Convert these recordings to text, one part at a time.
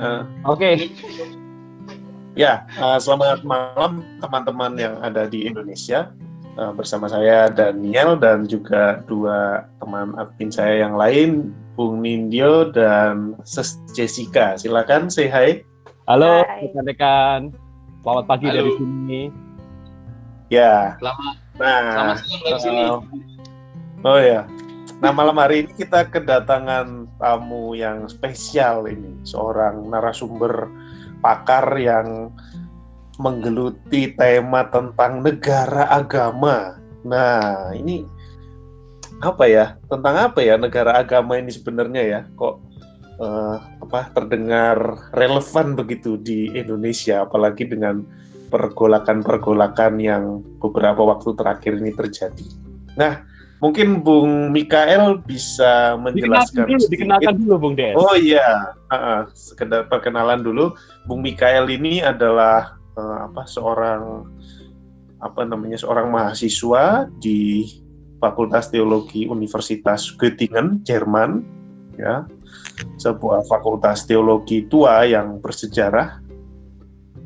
Uh, Oke. Okay. Ya, uh, selamat malam teman-teman yang ada di Indonesia. Uh, bersama saya Daniel dan juga dua teman admin saya yang lain, Bung Nindyo dan Ses Jessica. Silakan say hi. Halo rekan-rekan. Selamat pagi Halo. dari sini. Ya. Selamat. Nah, selamat dari sini. Uh, oh ya. Nah, malam hari ini kita kedatangan tamu yang spesial ini, seorang narasumber pakar yang menggeluti tema tentang negara agama. Nah, ini apa ya? Tentang apa ya negara agama ini sebenarnya ya? Kok uh, apa terdengar relevan begitu di Indonesia apalagi dengan pergolakan-pergolakan yang beberapa waktu terakhir ini terjadi. Nah, mungkin Bung Mikael bisa menjelaskan dikenalkan dulu, dikenalkan dulu Bung Des. Oh iya, uh, uh, sekedar perkenalan dulu. Bung Mikael ini adalah uh, apa seorang apa namanya seorang mahasiswa di Fakultas Teologi Universitas Göttingen, Jerman, ya, sebuah fakultas teologi tua yang bersejarah.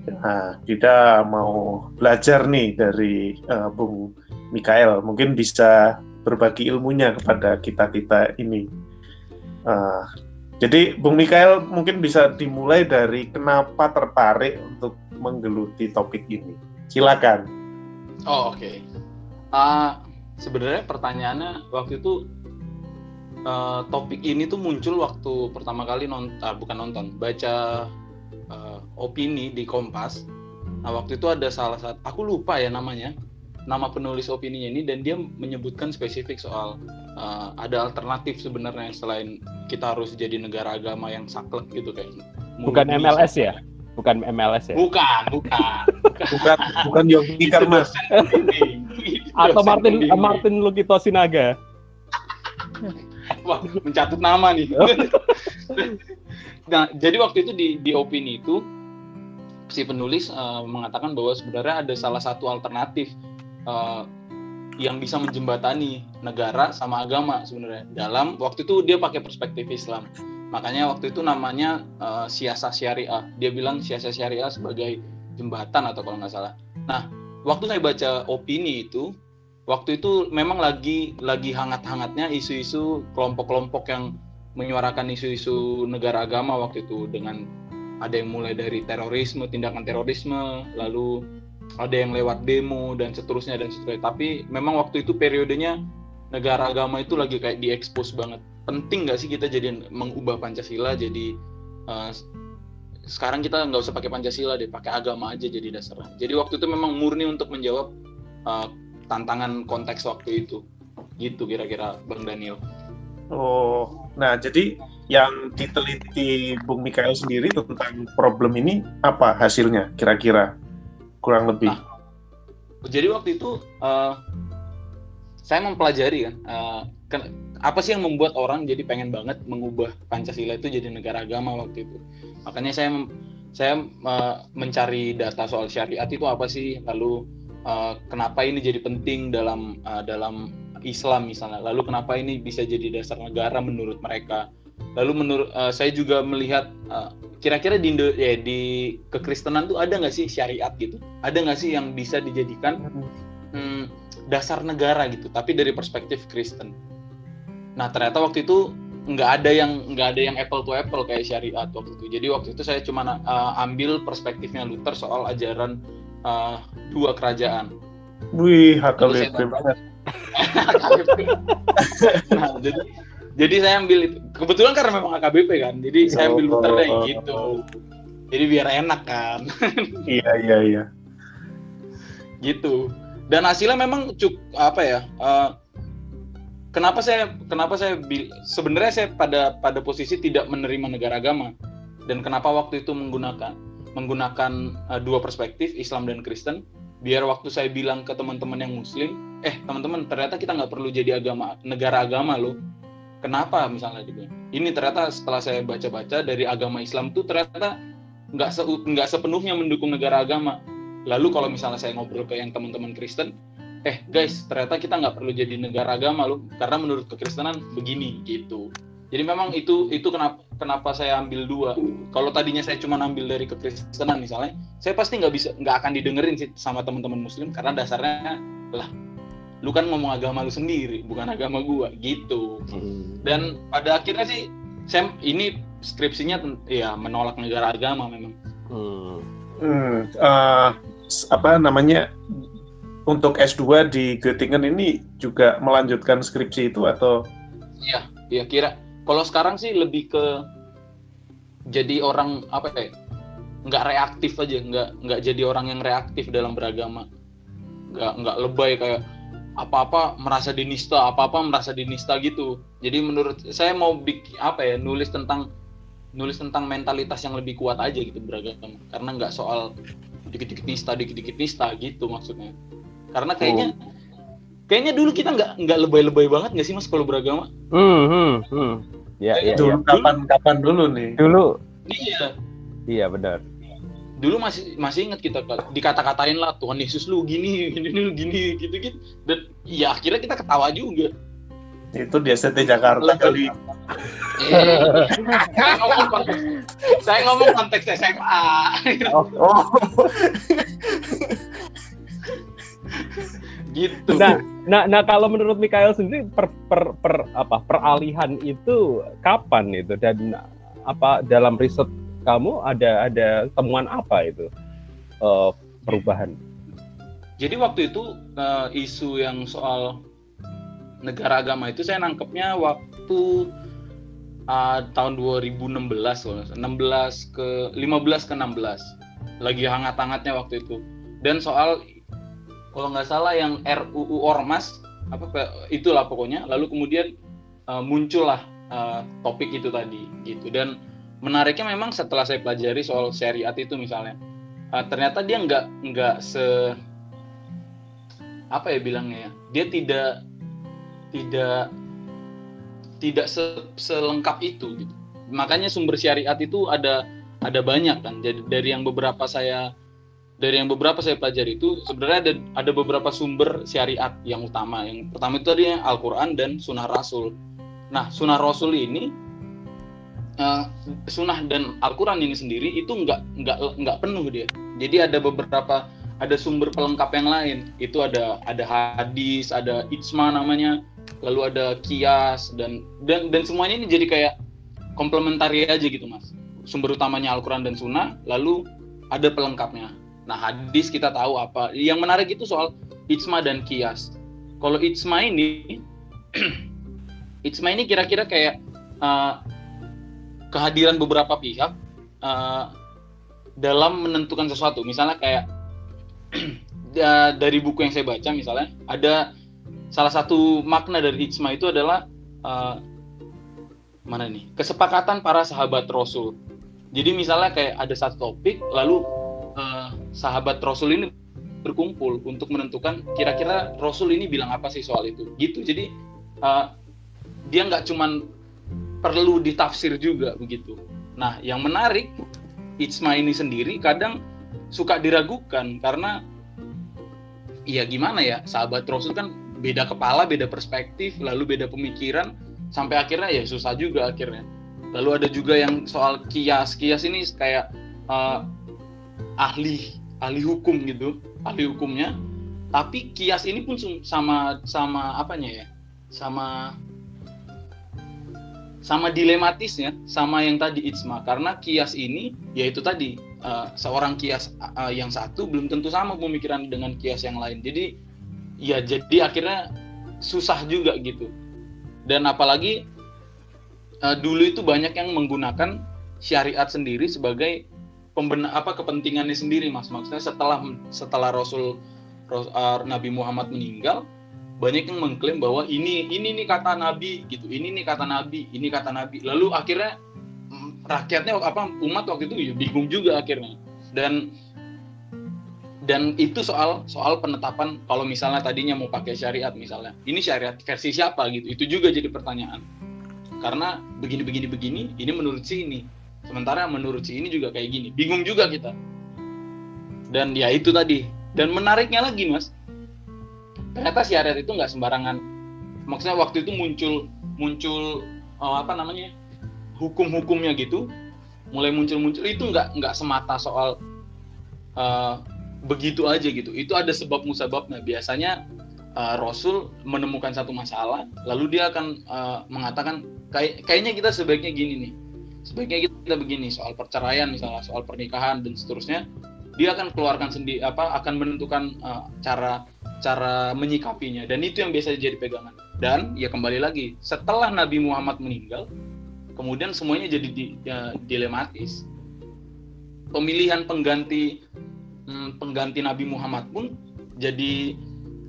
Nah, kita mau belajar nih dari uh, Bung Mikael, mungkin bisa berbagi ilmunya kepada kita kita ini. Uh, jadi Bung Mikael mungkin bisa dimulai dari kenapa tertarik untuk menggeluti topik ini. Silakan. Oh oke. Okay. Uh, Sebenarnya pertanyaannya waktu itu uh, topik ini tuh muncul waktu pertama kali nonton, uh, bukan nonton, baca uh, opini di Kompas. Nah waktu itu ada salah satu, aku lupa ya namanya, nama penulis opini ini dan dia menyebutkan spesifik soal uh, ada alternatif sebenarnya selain kita harus jadi negara agama yang saklek gitu kayak bukan MLS ya? Bukan MLS ya? Bukan bukan. Bukan bukan Yogi Karmas atau Martin uh, Martin Lukito Sinaga wah mencatut nama nih. Nah jadi waktu itu di di opini itu si penulis uh, mengatakan bahwa sebenarnya ada salah satu alternatif uh, yang bisa menjembatani negara sama agama sebenarnya. Dalam waktu itu dia pakai perspektif Islam. Makanya waktu itu namanya uh, siasa syariah. Dia bilang siasa syariah sebagai jembatan atau kalau nggak salah. Nah waktu saya baca opini itu waktu itu memang lagi lagi hangat-hangatnya isu-isu kelompok-kelompok yang menyuarakan isu-isu negara agama waktu itu dengan ada yang mulai dari terorisme tindakan terorisme lalu ada yang lewat demo dan seterusnya dan seterusnya. Tapi memang waktu itu periodenya negara agama itu lagi kayak diekspos banget. Penting nggak sih kita jadi mengubah pancasila jadi uh, sekarang kita nggak usah pakai pancasila deh pakai agama aja jadi dasar. Jadi waktu itu memang murni untuk menjawab uh, tantangan konteks waktu itu. Gitu kira-kira bang Daniel. Oh nah jadi yang diteliti Bung Mikael sendiri tentang problem ini apa hasilnya kira-kira kurang lebih. Nah, jadi waktu itu uh, saya mempelajari kan, uh, ken apa sih yang membuat orang jadi pengen banget mengubah Pancasila itu jadi negara agama waktu itu. Makanya saya saya uh, mencari data soal syariat itu apa sih, lalu uh, kenapa ini jadi penting dalam uh, dalam Islam misalnya, lalu kenapa ini bisa jadi dasar negara menurut mereka. Lalu menurut uh, saya juga melihat uh, kira-kira di Indo ya di kekristenan tuh ada nggak sih syariat gitu? Ada nggak sih yang bisa dijadikan hmm, dasar negara gitu tapi dari perspektif Kristen? Nah ternyata waktu itu nggak ada yang nggak ada yang apple to apple kayak syariat waktu itu. Jadi waktu itu saya cuma uh, ambil perspektifnya Luther soal ajaran uh, dua kerajaan. Wih HKBP banget. Nah jadi jadi saya ambil itu kebetulan karena memang AKBP kan jadi oh, saya ambil Luther deh oh, gitu. Jadi biar enak kan. Iya iya iya. Gitu. Dan hasilnya memang cuk apa ya uh, kenapa saya kenapa saya sebenarnya saya pada pada posisi tidak menerima negara agama. Dan kenapa waktu itu menggunakan menggunakan uh, dua perspektif Islam dan Kristen biar waktu saya bilang ke teman-teman yang Muslim eh teman-teman ternyata kita nggak perlu jadi agama negara agama loh kenapa misalnya gitu ini ternyata setelah saya baca-baca dari agama Islam tuh ternyata nggak se nggak sepenuhnya mendukung negara agama. Lalu kalau misalnya saya ngobrol ke yang teman-teman Kristen eh guys ternyata kita nggak perlu jadi negara agama loh. Karena menurut kekristenan begini gitu. Jadi memang itu itu kenapa kenapa saya ambil dua. Kalau tadinya saya cuma ambil dari kekristenan misalnya saya pasti nggak bisa nggak akan didengerin sih sama teman-teman muslim karena dasarnya lah lu kan ngomong agama lu sendiri bukan agama gua gitu. Hmm. dan pada akhirnya sih saya ini skripsinya ya menolak negara agama memang. Hmm. Hmm, uh, apa namanya untuk S2 di Göttingen ini juga melanjutkan skripsi itu atau? Iya, iya kira. Kalau sekarang sih lebih ke jadi orang apa ya nggak reaktif aja nggak nggak jadi orang yang reaktif dalam beragama. Nggak nggak lebay kayak apa-apa merasa dinista apa-apa merasa dinista gitu jadi menurut saya mau bikin apa ya nulis tentang nulis tentang mentalitas yang lebih kuat aja gitu beragama karena nggak soal dikit-dikit nista dikit-dikit nista gitu maksudnya karena kayaknya oh. kayaknya dulu kita nggak nggak lebay-lebay banget nggak sih mas kalau beragama hmm, hmm, hmm. Ya, ya, dulu ya. kapan kapan dulu nih? Dulu. Iya. Iya benar. Dulu masih masih ingat kita dikata-katain lah Tuhan Yesus lu gini gini lu gini gitu gitu dan ya akhirnya kita ketawa juga. Itu di ST Jakarta kali. Eh, saya ngomong konteks, saya ngomong konteks SMA. Oh. oh. gitu. Nah, nah, nah kalau menurut Mikael sendiri per, per, per apa peralihan itu kapan itu dan apa dalam riset kamu ada ada temuan apa itu? Uh, perubahan? Jadi waktu itu uh, isu yang soal negara agama itu saya nangkepnya waktu uh, tahun 2016 16 ke 15 ke 16 lagi hangat-hangatnya waktu itu. Dan soal kalau nggak salah yang RUU Ormas apa itulah pokoknya. Lalu kemudian uh, muncullah uh, topik itu tadi gitu. Dan menariknya memang setelah saya pelajari soal syariat itu misalnya uh, ternyata dia nggak nggak se apa ya bilangnya ya dia tidak tidak tidak se selengkap itu gitu makanya sumber syariat itu ada ada banyak kan jadi dari yang beberapa saya dari yang beberapa saya pelajari itu sebenarnya ada ada beberapa sumber syariat yang utama. Yang pertama itu tadi Al-Qur'an dan Sunnah Rasul. Nah, Sunnah Rasul ini uh, Sunnah dan Al-Qur'an ini sendiri itu nggak nggak nggak penuh dia. Jadi ada beberapa ada sumber pelengkap yang lain. Itu ada ada hadis, ada ijma namanya, lalu ada kias dan dan dan semuanya ini jadi kayak komplementari aja gitu, Mas. Sumber utamanya Al-Qur'an dan Sunnah, lalu ada pelengkapnya Nah hadis kita tahu apa. Yang menarik itu soal ijma dan kias. Kalau ijma ini, ijma ini kira-kira kayak uh, kehadiran beberapa pihak uh, dalam menentukan sesuatu. Misalnya kayak dari buku yang saya baca misalnya ada salah satu makna dari ijma itu adalah uh, mana nih kesepakatan para sahabat Rasul. Jadi misalnya kayak ada satu topik lalu uh, sahabat Rasul ini berkumpul untuk menentukan kira-kira Rasul ini bilang apa sih soal itu gitu jadi uh, dia nggak cuman perlu ditafsir juga begitu. Nah yang menarik Ijma ini sendiri kadang suka diragukan karena ya gimana ya sahabat Rasul kan beda kepala beda perspektif lalu beda pemikiran sampai akhirnya ya susah juga akhirnya. Lalu ada juga yang soal kias kias ini kayak uh, ahli ahli hukum gitu ahli hukumnya. Tapi kias ini pun sama sama apanya ya? Sama sama dilematisnya sama yang tadi ijma. Karena kias ini yaitu tadi uh, seorang kias uh, yang satu belum tentu sama pemikiran dengan kias yang lain. Jadi ya jadi akhirnya susah juga gitu. Dan apalagi uh, dulu itu banyak yang menggunakan syariat sendiri sebagai pembenar apa kepentingannya sendiri mas. Maksudnya setelah setelah Rasul, Rasul Nabi Muhammad meninggal banyak yang mengklaim bahwa ini ini nih kata Nabi gitu ini nih kata Nabi ini kata Nabi lalu akhirnya mm, rakyatnya apa umat waktu itu ya bingung juga akhirnya dan dan itu soal soal penetapan kalau misalnya tadinya mau pakai syariat misalnya ini syariat versi siapa gitu itu juga jadi pertanyaan karena begini begini begini ini menurut si ini Sementara menurut si ini juga kayak gini. Bingung juga kita. Dan ya itu tadi. Dan menariknya lagi mas, ternyata syariat itu nggak sembarangan. Maksudnya waktu itu muncul muncul oh, apa namanya hukum-hukumnya gitu mulai muncul-muncul itu nggak nggak semata soal uh, begitu aja gitu. Itu ada sebab musababnya. Biasanya uh, Rasul menemukan satu masalah lalu dia akan uh, mengatakan kayak kayaknya kita sebaiknya gini nih. Sebaiknya kita begini soal perceraian misalnya soal pernikahan dan seterusnya dia akan keluarkan sendiri apa akan menentukan uh, cara cara menyikapinya. Dan itu yang biasa jadi pegangan. Dan ya kembali lagi setelah Nabi Muhammad meninggal kemudian semuanya jadi di, ya, dilematis. Pemilihan pengganti hmm, pengganti Nabi Muhammad pun jadi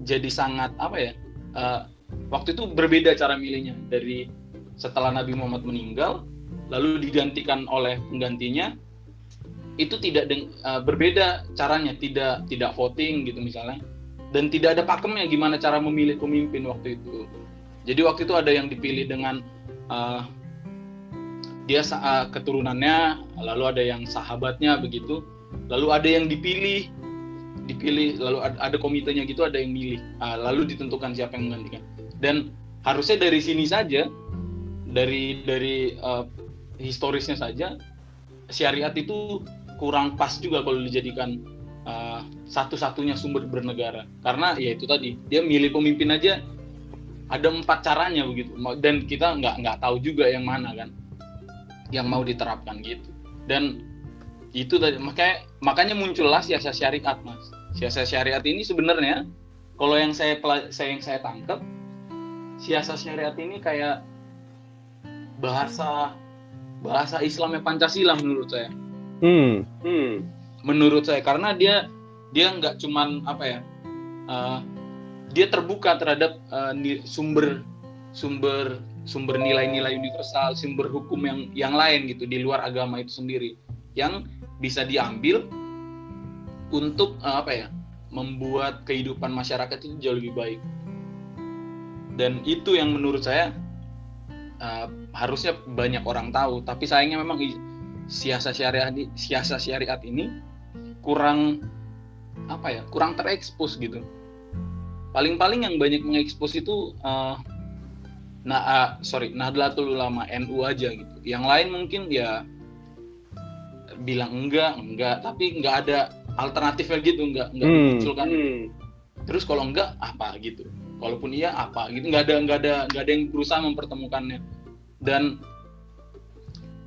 jadi sangat apa ya uh, waktu itu berbeda cara milihnya. Dari setelah Nabi Muhammad meninggal lalu digantikan oleh penggantinya itu tidak uh, berbeda caranya tidak tidak voting gitu misalnya. Dan tidak ada pakemnya gimana cara memilih pemimpin waktu itu. Jadi waktu itu ada yang dipilih dengan uh, dia uh, keturunannya lalu ada yang sahabatnya begitu. Lalu ada yang dipilih dipilih lalu ada, ada komitenya gitu ada yang milih. Uh, lalu ditentukan siapa yang menggantikan. Dan harusnya dari sini saja dari dari uh, historisnya saja syariat itu kurang pas juga kalau dijadikan uh, satu-satunya sumber bernegara. Karena ya itu tadi dia milih pemimpin aja ada empat caranya begitu. Dan kita nggak nggak tahu juga yang mana kan yang mau diterapkan gitu. Dan itu tadi makanya makanya muncullah siasat syariat mas. Siasat syariat ini sebenarnya kalau yang saya saya yang saya tangkap siasat syariat ini kayak bahasa bahasa Islamnya Pancasila menurut saya hmm. Hmm. menurut saya karena dia dia nggak cuman apa ya uh, dia terbuka terhadap uh, sumber sumber sumber nilai-nilai universal, sumber hukum yang yang lain gitu di luar agama itu sendiri yang bisa diambil untuk uh, apa ya membuat kehidupan masyarakat itu jauh lebih baik dan itu yang menurut saya uh, harusnya banyak orang tahu tapi sayangnya memang siasat syariat siasat syariat ini kurang apa ya kurang terekspos gitu. Paling-paling yang banyak mengekspos itu uh, nah uh, sorry Nahdlatul Ulama NU aja gitu. Yang lain mungkin ya bilang enggak enggak. Tapi enggak ada alternatifnya gitu enggak enggak hmm. muncul kan hmm. terus kalau enggak apa gitu? Kalaupun iya apa gitu? Enggak ada enggak ada enggak ada yang berusaha mempertemukannya. Dan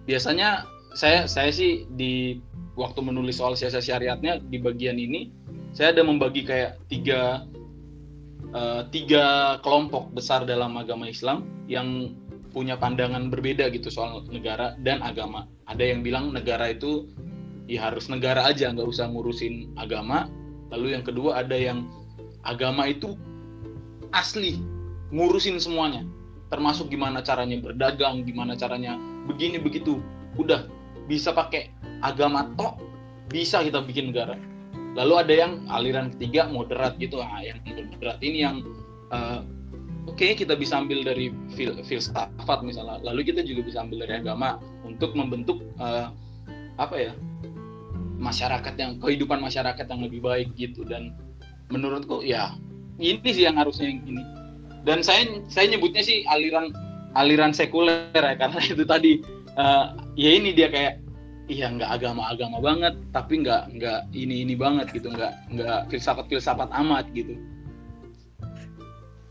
biasanya saya saya sih di waktu menulis soal siasat syariatnya di bagian ini saya ada membagi kayak tiga uh, tiga kelompok besar dalam agama Islam yang punya pandangan berbeda gitu soal negara dan agama. Ada yang bilang negara itu ya harus negara aja, nggak usah ngurusin agama. Lalu yang kedua ada yang agama itu asli ngurusin semuanya, termasuk gimana caranya berdagang, gimana caranya begini begitu. Udah bisa pakai agama tok, bisa kita bikin negara. Lalu ada yang aliran ketiga moderat gitu. Ah yang moderat ini yang uh, oke okay, kita bisa ambil dari fil filsafat misalnya. Lalu kita juga bisa ambil dari agama untuk membentuk uh, apa ya masyarakat yang kehidupan masyarakat yang lebih baik gitu. Dan menurutku ya ini sih yang harusnya yang ini. Dan saya saya nyebutnya sih aliran aliran sekuler ya karena itu tadi uh, ya ini dia kayak iya nggak agama-agama banget tapi nggak nggak ini ini banget gitu nggak nggak filsafat filsafat amat gitu.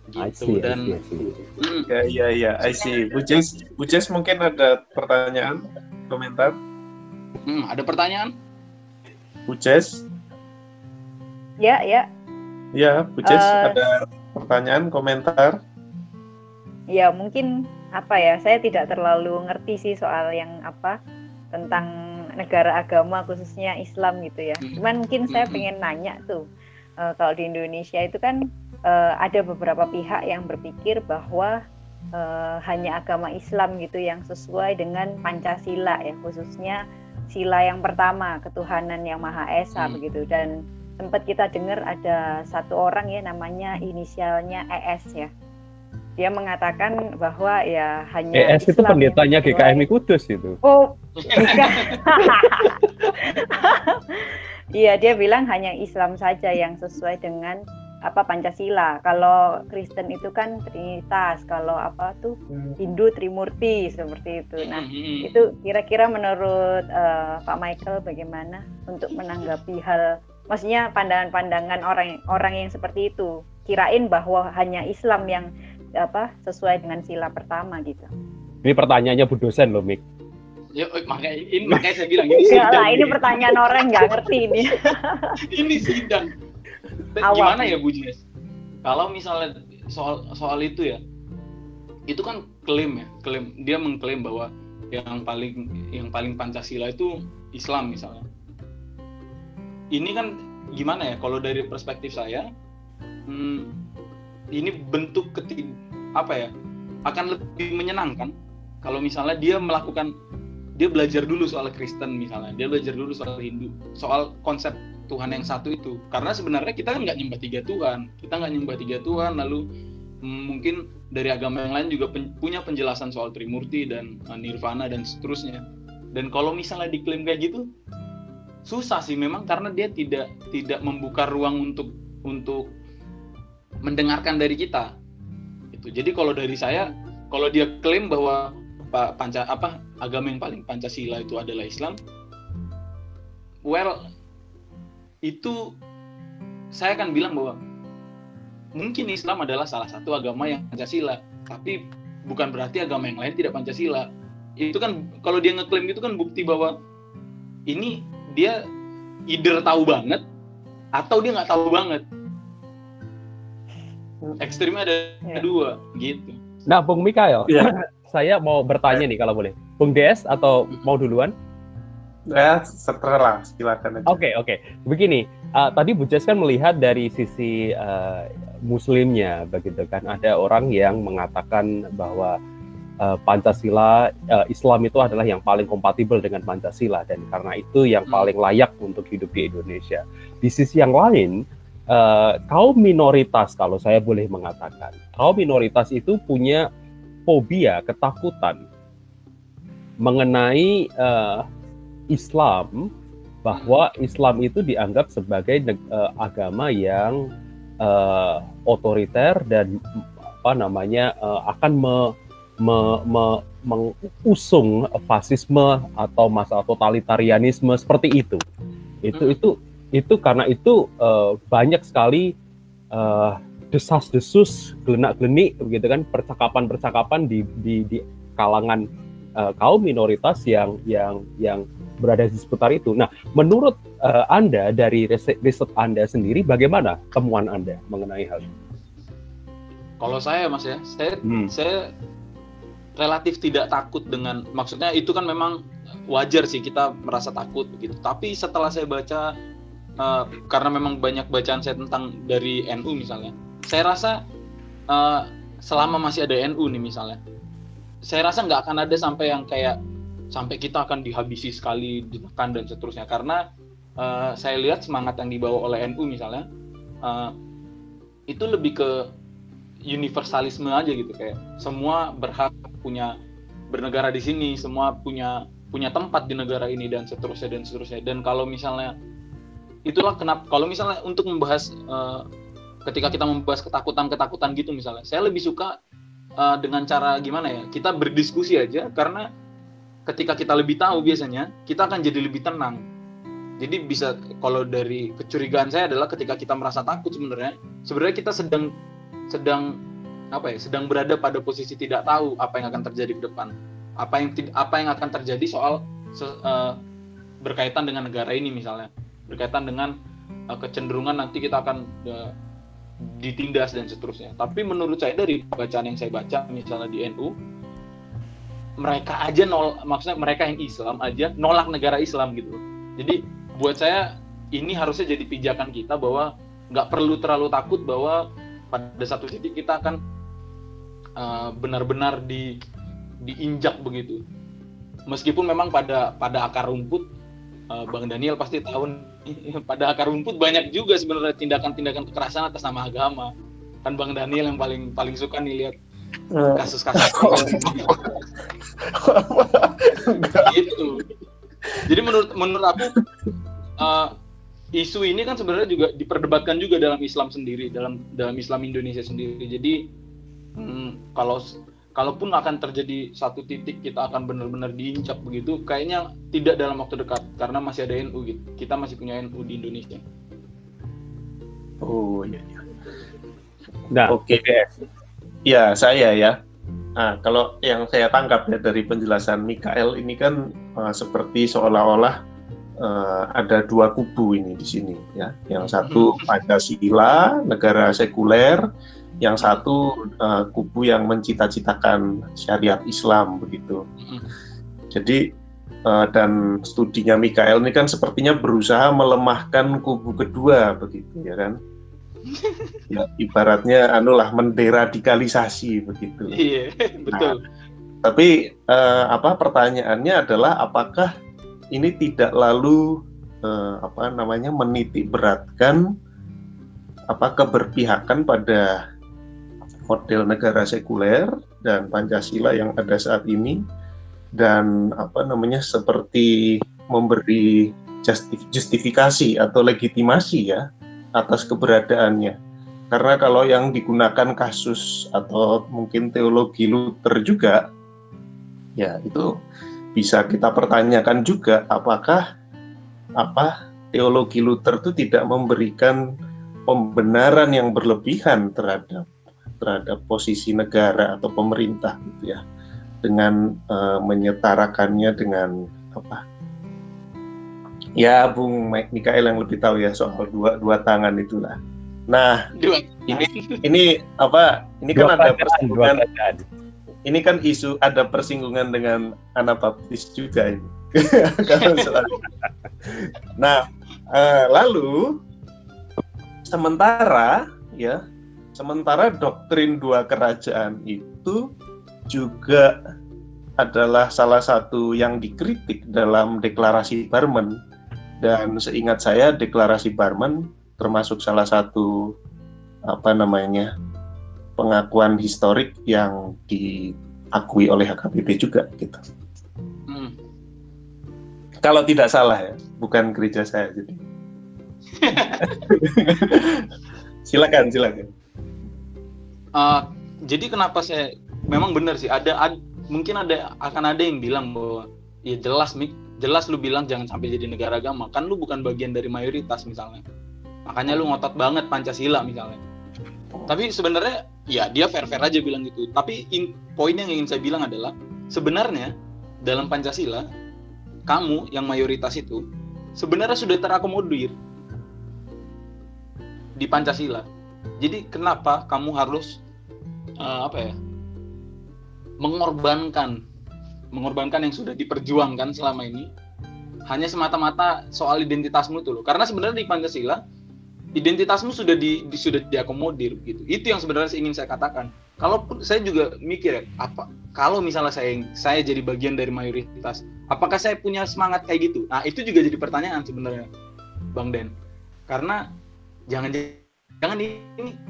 Gitu see, dan I see, I see. Hmm. ya ya ya I see. Bu Jess Bu Jess mungkin ada pertanyaan komentar? Hmm, ada pertanyaan? Bu Jess? Ya ya. Ya Bu Jess uh, ada pertanyaan komentar? Ya mungkin apa ya saya tidak terlalu ngerti sih soal yang apa tentang negara agama khususnya Islam gitu ya. Hmm. Cuman mungkin saya hmm. pengen nanya tuh uh, kalau di Indonesia itu kan uh, ada beberapa pihak yang berpikir bahwa uh, hanya agama Islam gitu yang sesuai dengan Pancasila ya khususnya sila yang pertama ketuhanan yang Maha Esa hmm. begitu dan sempat kita dengar ada satu orang ya namanya inisialnya ES ya dia mengatakan bahwa ya hanya ES Islam itu pendetanya GKMI Kudus itu. Oh, Iya, dia bilang hanya Islam saja yang sesuai dengan apa Pancasila. Kalau Kristen itu kan Trinitas, kalau apa tuh. Hindu Trimurti seperti itu. Nah, hmm. itu kira-kira menurut uh, Pak Michael bagaimana untuk menanggapi hal maksudnya pandangan-pandangan orang orang yang seperti itu. Kirain bahwa hanya Islam yang apa sesuai dengan sila pertama gitu. Ini pertanyaannya Bu dosen loh, Mik. Ya, makanya ini makanya saya bilang ini sidang. Lah, ini pertanyaan orang nggak ngerti ini. ini sidang. Gimana ya Bu Jess? Kalau misalnya soal soal itu ya, itu kan klaim ya, klaim dia mengklaim bahwa yang paling yang paling Pancasila itu Islam misalnya. Ini kan gimana ya? Kalau dari perspektif saya, hmm, ini bentuk ketik apa ya? Akan lebih menyenangkan kalau misalnya dia melakukan dia belajar dulu soal Kristen misalnya dia belajar dulu soal Hindu soal konsep Tuhan yang satu itu karena sebenarnya kita kan nggak nyembah tiga Tuhan kita nggak nyembah tiga Tuhan lalu mm, mungkin dari agama yang lain juga punya penjelasan soal Trimurti dan uh, Nirvana dan seterusnya dan kalau misalnya diklaim kayak gitu susah sih memang karena dia tidak tidak membuka ruang untuk untuk mendengarkan dari kita. Itu. Jadi kalau dari saya kalau dia klaim bahwa Pak panca apa agama yang paling pancasila itu adalah Islam well itu saya akan bilang bahwa mungkin Islam adalah salah satu agama yang pancasila tapi bukan berarti agama yang lain tidak pancasila. Itu kan kalau dia ngeklaim itu kan bukti bahwa ini dia either tahu banget atau dia nggak tahu banget ekstrimnya ada ya. dua gitu nah Bung Mikael ya. saya mau bertanya nih kalau boleh. Bung Des atau mau duluan? Ya, setelah silakan aja. Oke, okay, oke. Okay. Begini, uh, tadi Bu Jess kan melihat dari sisi uh, muslimnya begitu kan. Ada orang yang mengatakan bahwa uh, Pancasila uh, Islam itu adalah yang paling kompatibel dengan Pancasila dan karena itu yang hmm. paling layak untuk hidup di Indonesia. Di sisi yang lain, uh, kaum minoritas kalau saya boleh mengatakan, kaum minoritas itu punya fobia, ketakutan mengenai uh, Islam bahwa Islam itu dianggap sebagai uh, agama yang uh, otoriter dan apa namanya uh, akan me, me, me, mengusung fasisme atau masalah totalitarianisme seperti itu. Itu itu itu karena itu uh, banyak sekali uh, desas-desus, gelenak-gelenik begitu kan percakapan-percakapan di, di di kalangan uh, kaum minoritas yang yang yang berada di seputar itu. Nah, menurut uh, Anda dari riset, riset Anda sendiri bagaimana temuan Anda mengenai hal ini? Kalau saya Mas ya, saya hmm. saya relatif tidak takut dengan maksudnya itu kan memang wajar sih kita merasa takut begitu. Tapi setelah saya baca uh, karena memang banyak bacaan saya tentang dari NU misalnya, saya rasa uh, selama masih ada NU nih misalnya saya rasa nggak akan ada sampai yang kayak sampai kita akan dihabisi sekali ditekan dan seterusnya. Karena uh, saya lihat semangat yang dibawa oleh NU misalnya uh, itu lebih ke universalisme aja gitu. Kayak semua berhak punya bernegara di sini semua punya punya tempat di negara ini dan seterusnya dan seterusnya. Dan kalau misalnya itulah kenapa kalau misalnya untuk membahas uh, ketika kita membahas ketakutan-ketakutan gitu misalnya saya lebih suka uh, dengan cara gimana ya kita berdiskusi aja karena ketika kita lebih tahu biasanya kita akan jadi lebih tenang. Jadi bisa kalau dari kecurigaan saya adalah ketika kita merasa takut sebenarnya sebenarnya kita sedang sedang apa ya sedang berada pada posisi tidak tahu apa yang akan terjadi ke depan. Apa yang apa yang akan terjadi soal uh, berkaitan dengan negara ini misalnya berkaitan dengan uh, kecenderungan nanti kita akan uh, ditindas dan seterusnya. Tapi menurut saya dari bacaan yang saya baca misalnya di NU mereka aja nol maksudnya mereka yang Islam aja nolak negara Islam gitu. Jadi buat saya ini harusnya jadi pijakan kita bahwa nggak perlu terlalu takut bahwa pada satu titik kita akan uh, benar-benar di diinjak begitu. Meskipun memang pada pada akar rumput uh, Bang Daniel pasti tahu pada akar rumput banyak juga sebenarnya tindakan-tindakan kekerasan atas nama agama. Kan Bang Daniel yang paling paling suka nih lihat eh. kasus-kasus gitu. Jadi menurut menurut aku uh, isu ini kan sebenarnya juga diperdebatkan juga dalam Islam sendiri, dalam dalam Islam Indonesia sendiri. Jadi hmm, kalau kalaupun akan terjadi satu titik kita akan benar-benar diinjak begitu, kayaknya tidak dalam waktu dekat karena masih ada NU gitu. Kita masih punya NU di Indonesia. Oh iya. iya. Nah, oke. Okay. Ya saya ya. Nah, kalau yang saya tangkap ya dari penjelasan Mikael ini kan uh, seperti seolah-olah uh, ada dua kubu ini di sini ya. Yang satu Pancasila, negara sekuler, yang satu uh, kubu yang mencita-citakan syariat Islam begitu. Jadi uh, dan studinya Mikael ini kan sepertinya berusaha melemahkan kubu kedua begitu ya kan ya ibaratnya anulah menderadikalisasi begitu. Iya, betul. Nah, tapi uh, apa pertanyaannya adalah apakah ini tidak lalu uh, apa namanya menitik beratkan apa keberpihakan pada model negara sekuler dan Pancasila yang ada saat ini dan apa namanya seperti memberi justifikasi atau legitimasi ya atas keberadaannya. Karena kalau yang digunakan kasus atau mungkin teologi Luther juga, ya itu bisa kita pertanyakan juga apakah apa teologi Luther itu tidak memberikan pembenaran yang berlebihan terhadap terhadap posisi negara atau pemerintah gitu ya dengan uh, menyetarakannya dengan apa Ya, Bung Mikael yang lebih tahu ya soal dua dua tangan itulah. Nah, dua. ini ini apa? Ini kan dua kan ada persinggungan. Ini kan isu ada persinggungan dengan Anabaptis juga ini. nah, uh, lalu sementara ya, sementara doktrin dua kerajaan itu juga adalah salah satu yang dikritik dalam deklarasi Barmen dan seingat saya deklarasi Barman termasuk salah satu apa namanya pengakuan historik yang diakui oleh HKBP juga gitu. Hmm. Kalau tidak salah ya, bukan gereja saya jadi. silakan, silakan. Uh, jadi kenapa saya memang benar sih ada, ada mungkin ada akan ada yang bilang bahwa ya jelas Mik jelas lu bilang jangan sampai jadi negara agama. Kan lu bukan bagian dari mayoritas misalnya. Makanya lu ngotot banget pancasila misalnya. Tapi sebenarnya ya dia fair fair aja bilang gitu. Tapi in, poin yang ingin saya bilang adalah sebenarnya dalam pancasila kamu yang mayoritas itu sebenarnya sudah terakomodir di pancasila jadi kenapa kamu harus uh, apa ya mengorbankan mengorbankan yang sudah diperjuangkan selama ini hanya semata-mata soal identitasmu tuh loh. Karena sebenarnya di Pancasila identitasmu sudah di, di sudah diakomodir gitu. Itu yang sebenarnya ingin saya katakan. Kalau saya juga mikir ya, apa kalau misalnya saya saya jadi bagian dari mayoritas, apakah saya punya semangat kayak gitu? Nah, itu juga jadi pertanyaan sebenarnya, Bang Den. Karena jangan jangan ini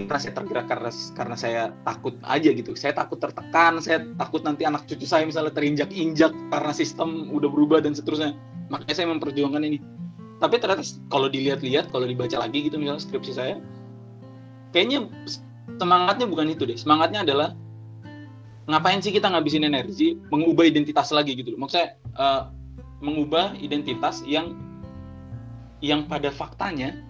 merasa tergerak karena karena saya takut aja gitu. Saya takut tertekan saya takut nanti anak cucu saya misalnya terinjak injak karena sistem udah berubah dan seterusnya. Makanya saya memperjuangkan ini. Tapi ternyata kalau dilihat-lihat kalau dibaca lagi gitu misalnya skripsi saya kayaknya semangatnya bukan itu deh. Semangatnya adalah ngapain sih kita ngabisin energi mengubah identitas lagi gitu loh. Maksud saya uh, mengubah identitas yang yang pada faktanya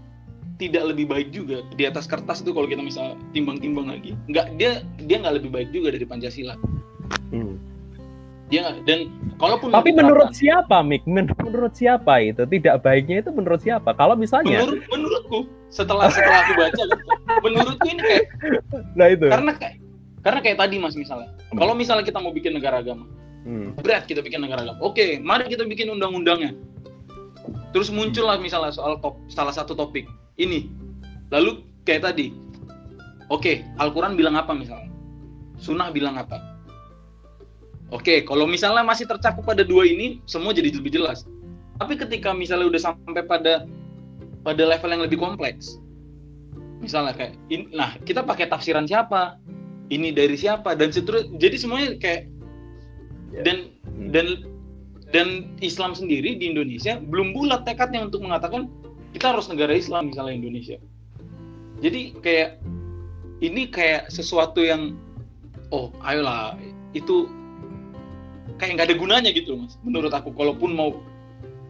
tidak lebih baik juga. Di atas kertas itu kalau kita misal timbang-timbang lagi nggak dia dia nggak lebih baik juga dari pancasila. Hmm. dia nggak? Dan kalaupun tapi menurut siapa Mik? Menurut siapa itu? Tidak baiknya itu menurut siapa? Kalau misalnya menurut menurutku setelah setelah aku baca menurutku ini kayak nah itu. karena kayak karena kayak tadi mas misalnya. Hmm. kalau misalnya kita mau bikin negara agama hmm. berat kita bikin negara agama. Oke mari kita bikin undang-undangnya. Terus muncullah misalnya soal top, salah satu topik ini. Lalu kayak tadi. Oke okay, Al-Quran bilang apa misalnya? Sunnah bilang apa? Oke okay, kalau misalnya masih tercakup pada dua ini semua jadi lebih jelas. Tapi ketika misalnya udah sampai pada pada level yang lebih kompleks misalnya kayak in, nah kita pakai tafsiran siapa? Ini dari siapa? Dan seterusnya jadi semuanya kayak yeah. dan hmm. dan dan Islam sendiri di Indonesia belum bulat tekadnya untuk mengatakan kita harus negara Islam misalnya Indonesia jadi kayak ini kayak sesuatu yang oh ayolah itu kayak nggak ada gunanya gitu mas menurut aku kalaupun mau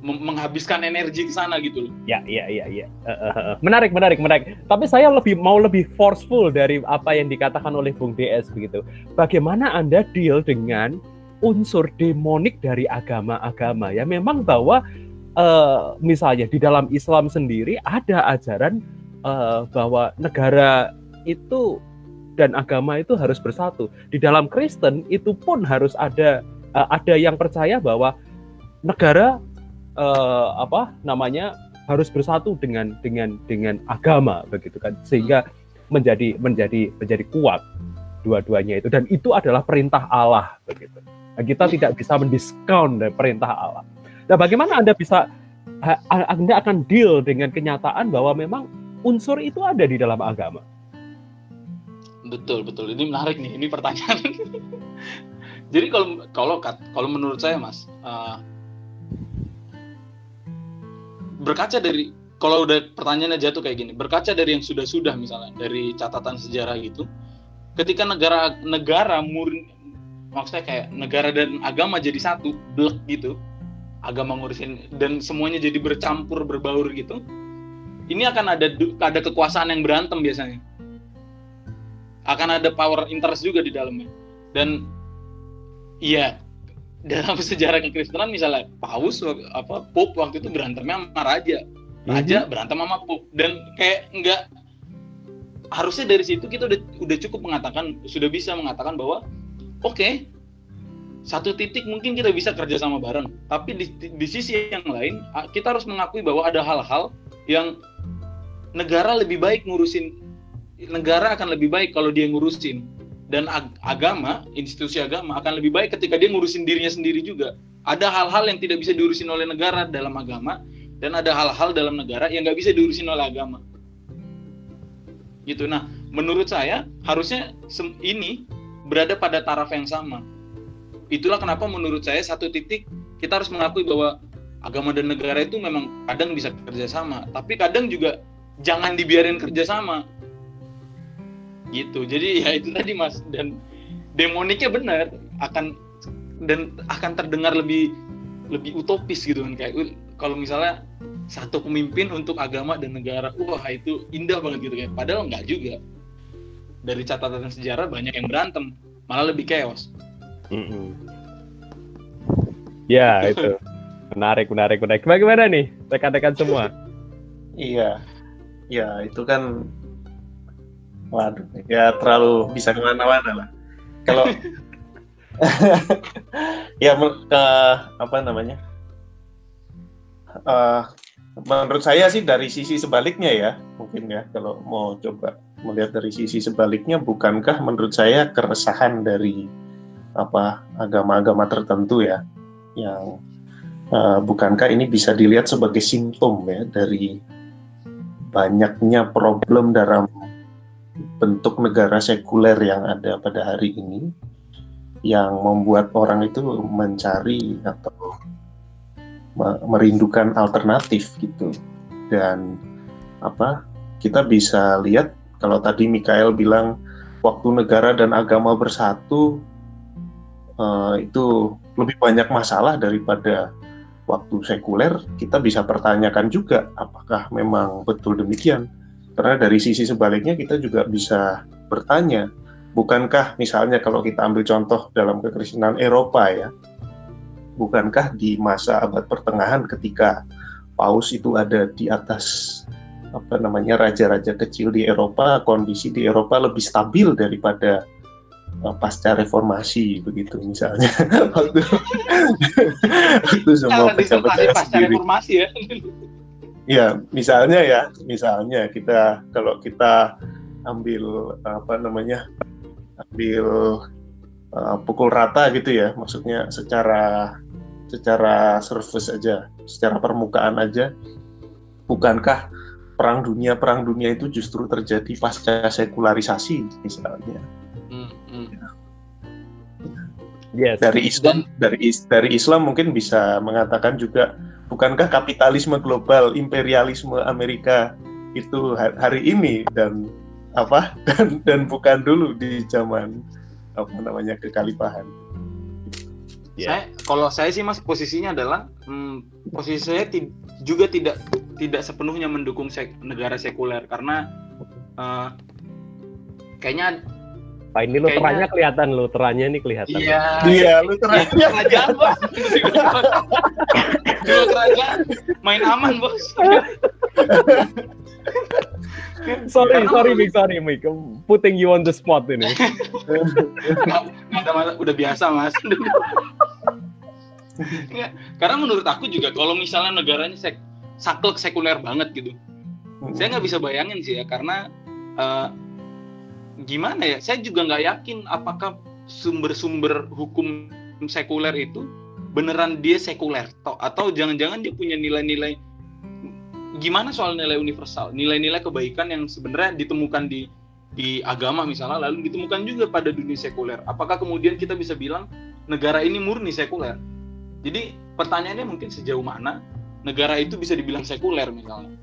menghabiskan energi ke sana gitu loh. Ya, iya, iya, iya. Uh, uh, menarik, menarik, menarik. Tapi saya lebih mau lebih forceful dari apa yang dikatakan oleh Bung DS begitu. Bagaimana Anda deal dengan unsur demonik dari agama-agama ya? Memang bahwa uh, misalnya di dalam Islam sendiri ada ajaran uh, bahwa negara itu dan agama itu harus bersatu. Di dalam Kristen itu pun harus ada uh, ada yang percaya bahwa negara uh, apa namanya harus bersatu dengan dengan dengan agama begitu kan sehingga menjadi menjadi menjadi kuat dua-duanya itu dan itu adalah perintah Allah begitu. Nah, kita tidak bisa mendiskon dari perintah Allah. Nah, bagaimana Anda bisa Anda akan deal dengan kenyataan bahwa memang unsur itu ada di dalam agama? Betul, betul. Ini menarik nih. Ini pertanyaan. Jadi kalau kalau kalau menurut saya, Mas, uh, berkaca dari kalau udah pertanyaannya jatuh kayak gini, berkaca dari yang sudah-sudah misalnya dari catatan sejarah gitu, ketika negara negara murni maksudnya kayak negara dan agama jadi satu, blek gitu, agama ngurusin dan semuanya jadi bercampur berbaur gitu, ini akan ada ada kekuasaan yang berantem biasanya, akan ada power interest juga di dalamnya. Dan iya dalam sejarah kekristenan misalnya paus apa pope waktu itu berantemnya sama raja. Raja mm-hmm. berantem sama pope. Dan kayak enggak harusnya dari situ kita udah udah cukup mengatakan sudah bisa mengatakan bahwa oke okay, satu titik mungkin kita bisa kerja sama bareng tapi di, di sisi yang lain kita harus mengakui bahwa ada hal-hal yang negara lebih baik ngurusin negara akan lebih baik kalau dia ngurusin dan ag agama, institusi agama akan lebih baik ketika dia ngurusin dirinya sendiri juga. Ada hal-hal yang tidak bisa diurusin oleh negara dalam agama dan ada hal-hal dalam negara yang nggak bisa diurusin oleh agama. Gitu. Nah, menurut saya harusnya ini berada pada taraf yang sama. Itulah kenapa menurut saya satu titik kita harus mengakui bahwa agama dan negara itu memang kadang bisa kerjasama, tapi kadang juga jangan dibiarin kerjasama. Gitu. Jadi ya itu tadi mas. Dan demoniknya benar akan dan akan terdengar lebih lebih utopis gitu kan. Kayak kalau misalnya satu pemimpin untuk agama dan negara wah itu indah banget gitu kan. Padahal nggak juga. Dari catatan sejarah banyak yang berantem malah lebih chaos mm -hmm. ya itu menarik menarik menarik bagaimana nih rekan-rekan semua iya ya itu kan Waduh, ya terlalu bisa ke mana-mana lah. Kalau ya ke apa namanya? Uh, menurut saya sih dari sisi sebaliknya ya, mungkin ya kalau mau coba melihat dari sisi sebaliknya, bukankah menurut saya keresahan dari apa agama-agama tertentu ya, yang uh, bukankah ini bisa dilihat sebagai simptom ya dari banyaknya problem dalam bentuk negara sekuler yang ada pada hari ini yang membuat orang itu mencari atau merindukan alternatif gitu. Dan apa kita bisa lihat kalau tadi Mikael bilang waktu negara dan agama bersatu uh, itu lebih banyak masalah daripada waktu sekuler kita bisa pertanyakan juga apakah memang betul demikian. Karena dari sisi sebaliknya kita juga bisa bertanya, bukankah misalnya kalau kita ambil contoh dalam kekristenan Eropa ya, bukankah di masa abad pertengahan ketika paus itu ada di atas apa namanya raja-raja kecil di Eropa, kondisi di Eropa lebih stabil daripada pasca reformasi begitu misalnya. Waktu waktu semua pejabat pasca reformasi ya. Ya, misalnya ya, misalnya kita kalau kita ambil apa namanya, ambil uh, pukul rata gitu ya, maksudnya secara secara surface aja, secara permukaan aja, bukankah perang dunia perang dunia itu justru terjadi pasca sekularisasi misalnya? Yes. Dari Islam dari dari Islam mungkin bisa mengatakan juga bukankah kapitalisme global, imperialisme Amerika itu hari ini dan apa dan dan bukan dulu di zaman apa namanya kekhalifahan. Yeah. Saya kalau saya sih mas posisinya adalah hmm, posisi saya ti juga tidak tidak sepenuhnya mendukung sek negara sekuler karena uh, kayaknya Pak ini lu terangnya kelihatan lu terangnya ini kelihatan. Iya. Iya, lu terangnya. Kerajaan bos. Dulu kerajaan main aman bos. sorry, sorry, Mik, sorry, Mik. Putting you on the spot ini. Udah biasa, Mas. Nggak, karena menurut aku juga kalau misalnya negaranya sek saklek sekuler banget gitu, hmm. saya nggak bisa bayangin sih ya karena uh, gimana ya? Saya juga nggak yakin apakah sumber-sumber hukum sekuler itu beneran dia sekuler atau jangan-jangan dia punya nilai-nilai gimana soal nilai universal, nilai-nilai kebaikan yang sebenarnya ditemukan di di agama misalnya lalu ditemukan juga pada dunia sekuler. Apakah kemudian kita bisa bilang negara ini murni sekuler? Jadi pertanyaannya mungkin sejauh mana negara itu bisa dibilang sekuler misalnya.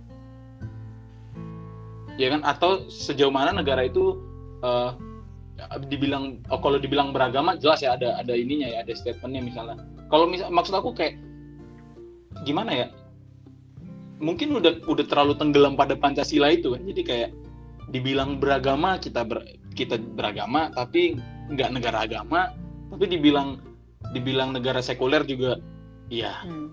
Ya kan atau sejauh mana negara itu uh, dibilang oh, kalau dibilang beragama jelas ya ada ada ininya ya ada statementnya misalnya. Kalau misal maksud aku kayak gimana ya mungkin udah udah terlalu tenggelam pada Pancasila itu kan jadi kayak dibilang beragama kita ber, kita beragama tapi nggak negara agama tapi dibilang dibilang negara sekuler juga ya hmm.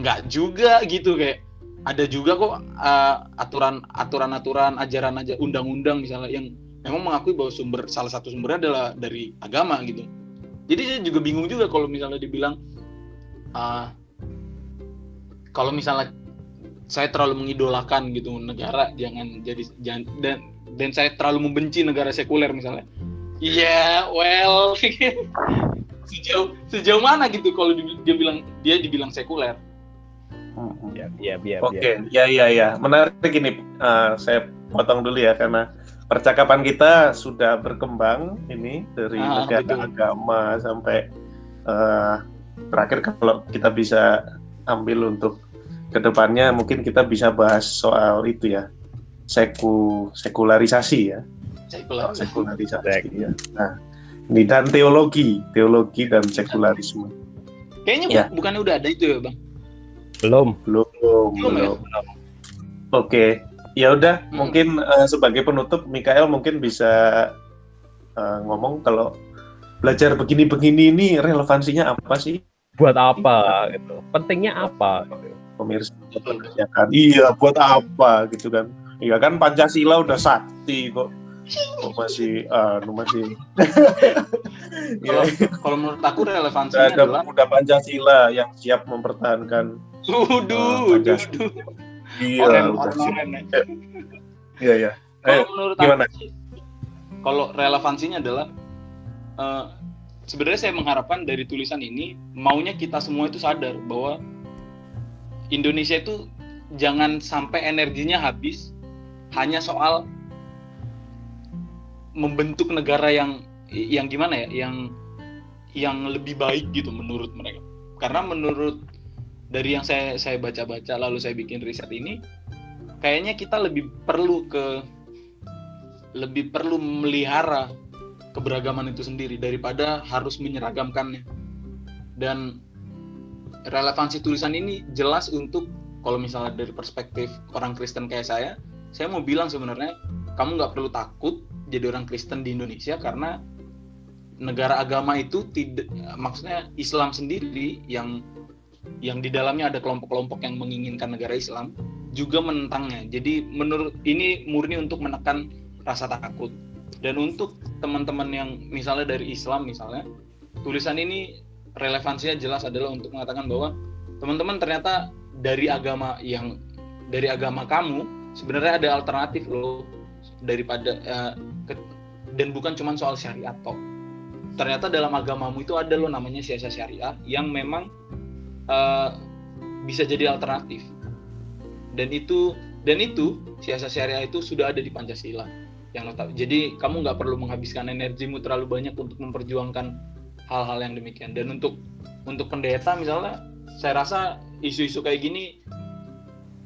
nggak juga gitu kayak ada juga kok uh, aturan aturan aturan ajaran aja undang-undang misalnya yang memang mengakui bahwa sumber salah satu sumbernya adalah dari agama gitu. Jadi saya juga bingung juga kalau misalnya dibilang uh, kalau misalnya saya terlalu mengidolakan gitu negara jangan jadi jangan dan dan saya terlalu membenci negara sekuler misalnya. Iya yeah, well sejauh sejauh mana gitu kalau dia bilang dia dibilang sekuler? Ya ya ya oke ya ya ya menarik ini uh, saya potong dulu ya karena percakapan kita sudah berkembang ini dari ah, negara betul. agama sampai uh, terakhir kalau kita bisa ambil untuk ke depannya mungkin kita bisa bahas soal itu ya seku sekularisasi ya sekularisasi, sekularisasi ya. nah ini dan teologi teologi dan sekularisme kayaknya ya. bukannya udah ada itu ya bang belum belum belum, belum. Ya? oke okay. Ya udah hmm. mungkin uh, sebagai penutup Mikael mungkin bisa uh, ngomong kalau belajar begini-begini ini relevansinya apa sih? Buat apa gitu. Pentingnya apa pemirsa ya kan iya buat apa gitu kan. Iya kan Pancasila udah sakti kok. Kok masih uh, masih. Kalau ya. kalau menurut aku relevansinya ada adalah udah Pancasila yang siap mempertahankan Waduh, uh, Iya, udah Iya, iya. Kalau menurut gimana? aku kalau relevansinya adalah uh, sebenarnya saya mengharapkan dari tulisan ini maunya kita semua itu sadar bahwa Indonesia itu jangan sampai energinya habis hanya soal membentuk negara yang yang gimana ya yang yang lebih baik gitu menurut mereka karena menurut dari yang saya saya baca-baca lalu saya bikin riset ini kayaknya kita lebih perlu ke lebih perlu melihara keberagaman itu sendiri daripada harus menyeragamkannya. Dan relevansi tulisan ini jelas untuk kalau misalnya dari perspektif orang Kristen kayak saya, saya mau bilang sebenarnya kamu nggak perlu takut jadi orang Kristen di Indonesia karena negara agama itu tidak maksudnya Islam sendiri yang yang di dalamnya ada kelompok-kelompok yang menginginkan negara Islam juga menentangnya. Jadi menurut ini murni untuk menekan rasa takut. Dan untuk teman-teman yang misalnya dari Islam misalnya, tulisan ini relevansinya jelas adalah untuk mengatakan bahwa teman-teman ternyata dari agama yang dari agama kamu sebenarnya ada alternatif loh daripada uh, ke, dan bukan cuma soal syariat toh ternyata dalam agamamu itu ada loh namanya siasa syariah yang memang uh, bisa jadi alternatif. Dan itu dan itu siasa syariah itu sudah ada di Pancasila. Yang notab jadi kamu nggak perlu menghabiskan energimu terlalu banyak untuk memperjuangkan hal-hal yang demikian. Dan untuk untuk pendeta misalnya saya rasa isu-isu kayak gini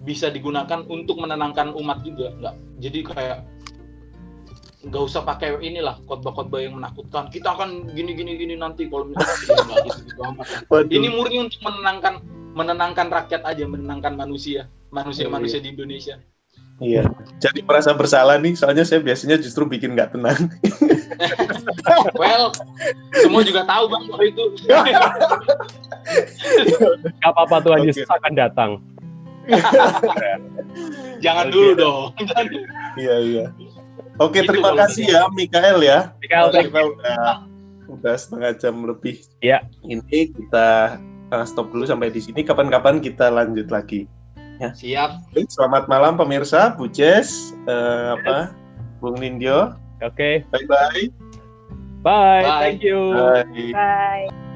bisa digunakan untuk menenangkan umat juga nggak? Jadi kayak nggak usah pakai inilah khotbah-khotbah yang menakutkan kita akan gini gini gini nanti kalau misalnya gitu, gitu ini murni untuk menenangkan menenangkan rakyat aja menenangkan manusia manusia manusia iya. di Indonesia iya jadi merasa bersalah nih soalnya saya biasanya justru bikin nggak tenang well semua juga tahu bang kalau itu Gak apa-apa Tuhan okay. Yesus akan datang. Jangan okay. dulu dong. Iya iya. Oke, okay, terima kasih ya Mikael ya. Mikael, kita udah udah setengah jam lebih. Iya. Ini kita uh, stop dulu sampai di sini. Kapan-kapan kita lanjut lagi. Ya. Siap. Selamat malam pemirsa, Bu Jess, uh, apa, Bung Nindyo. Oke. Okay. Bye bye. Bye. Bye. Thank you. Bye. Bye.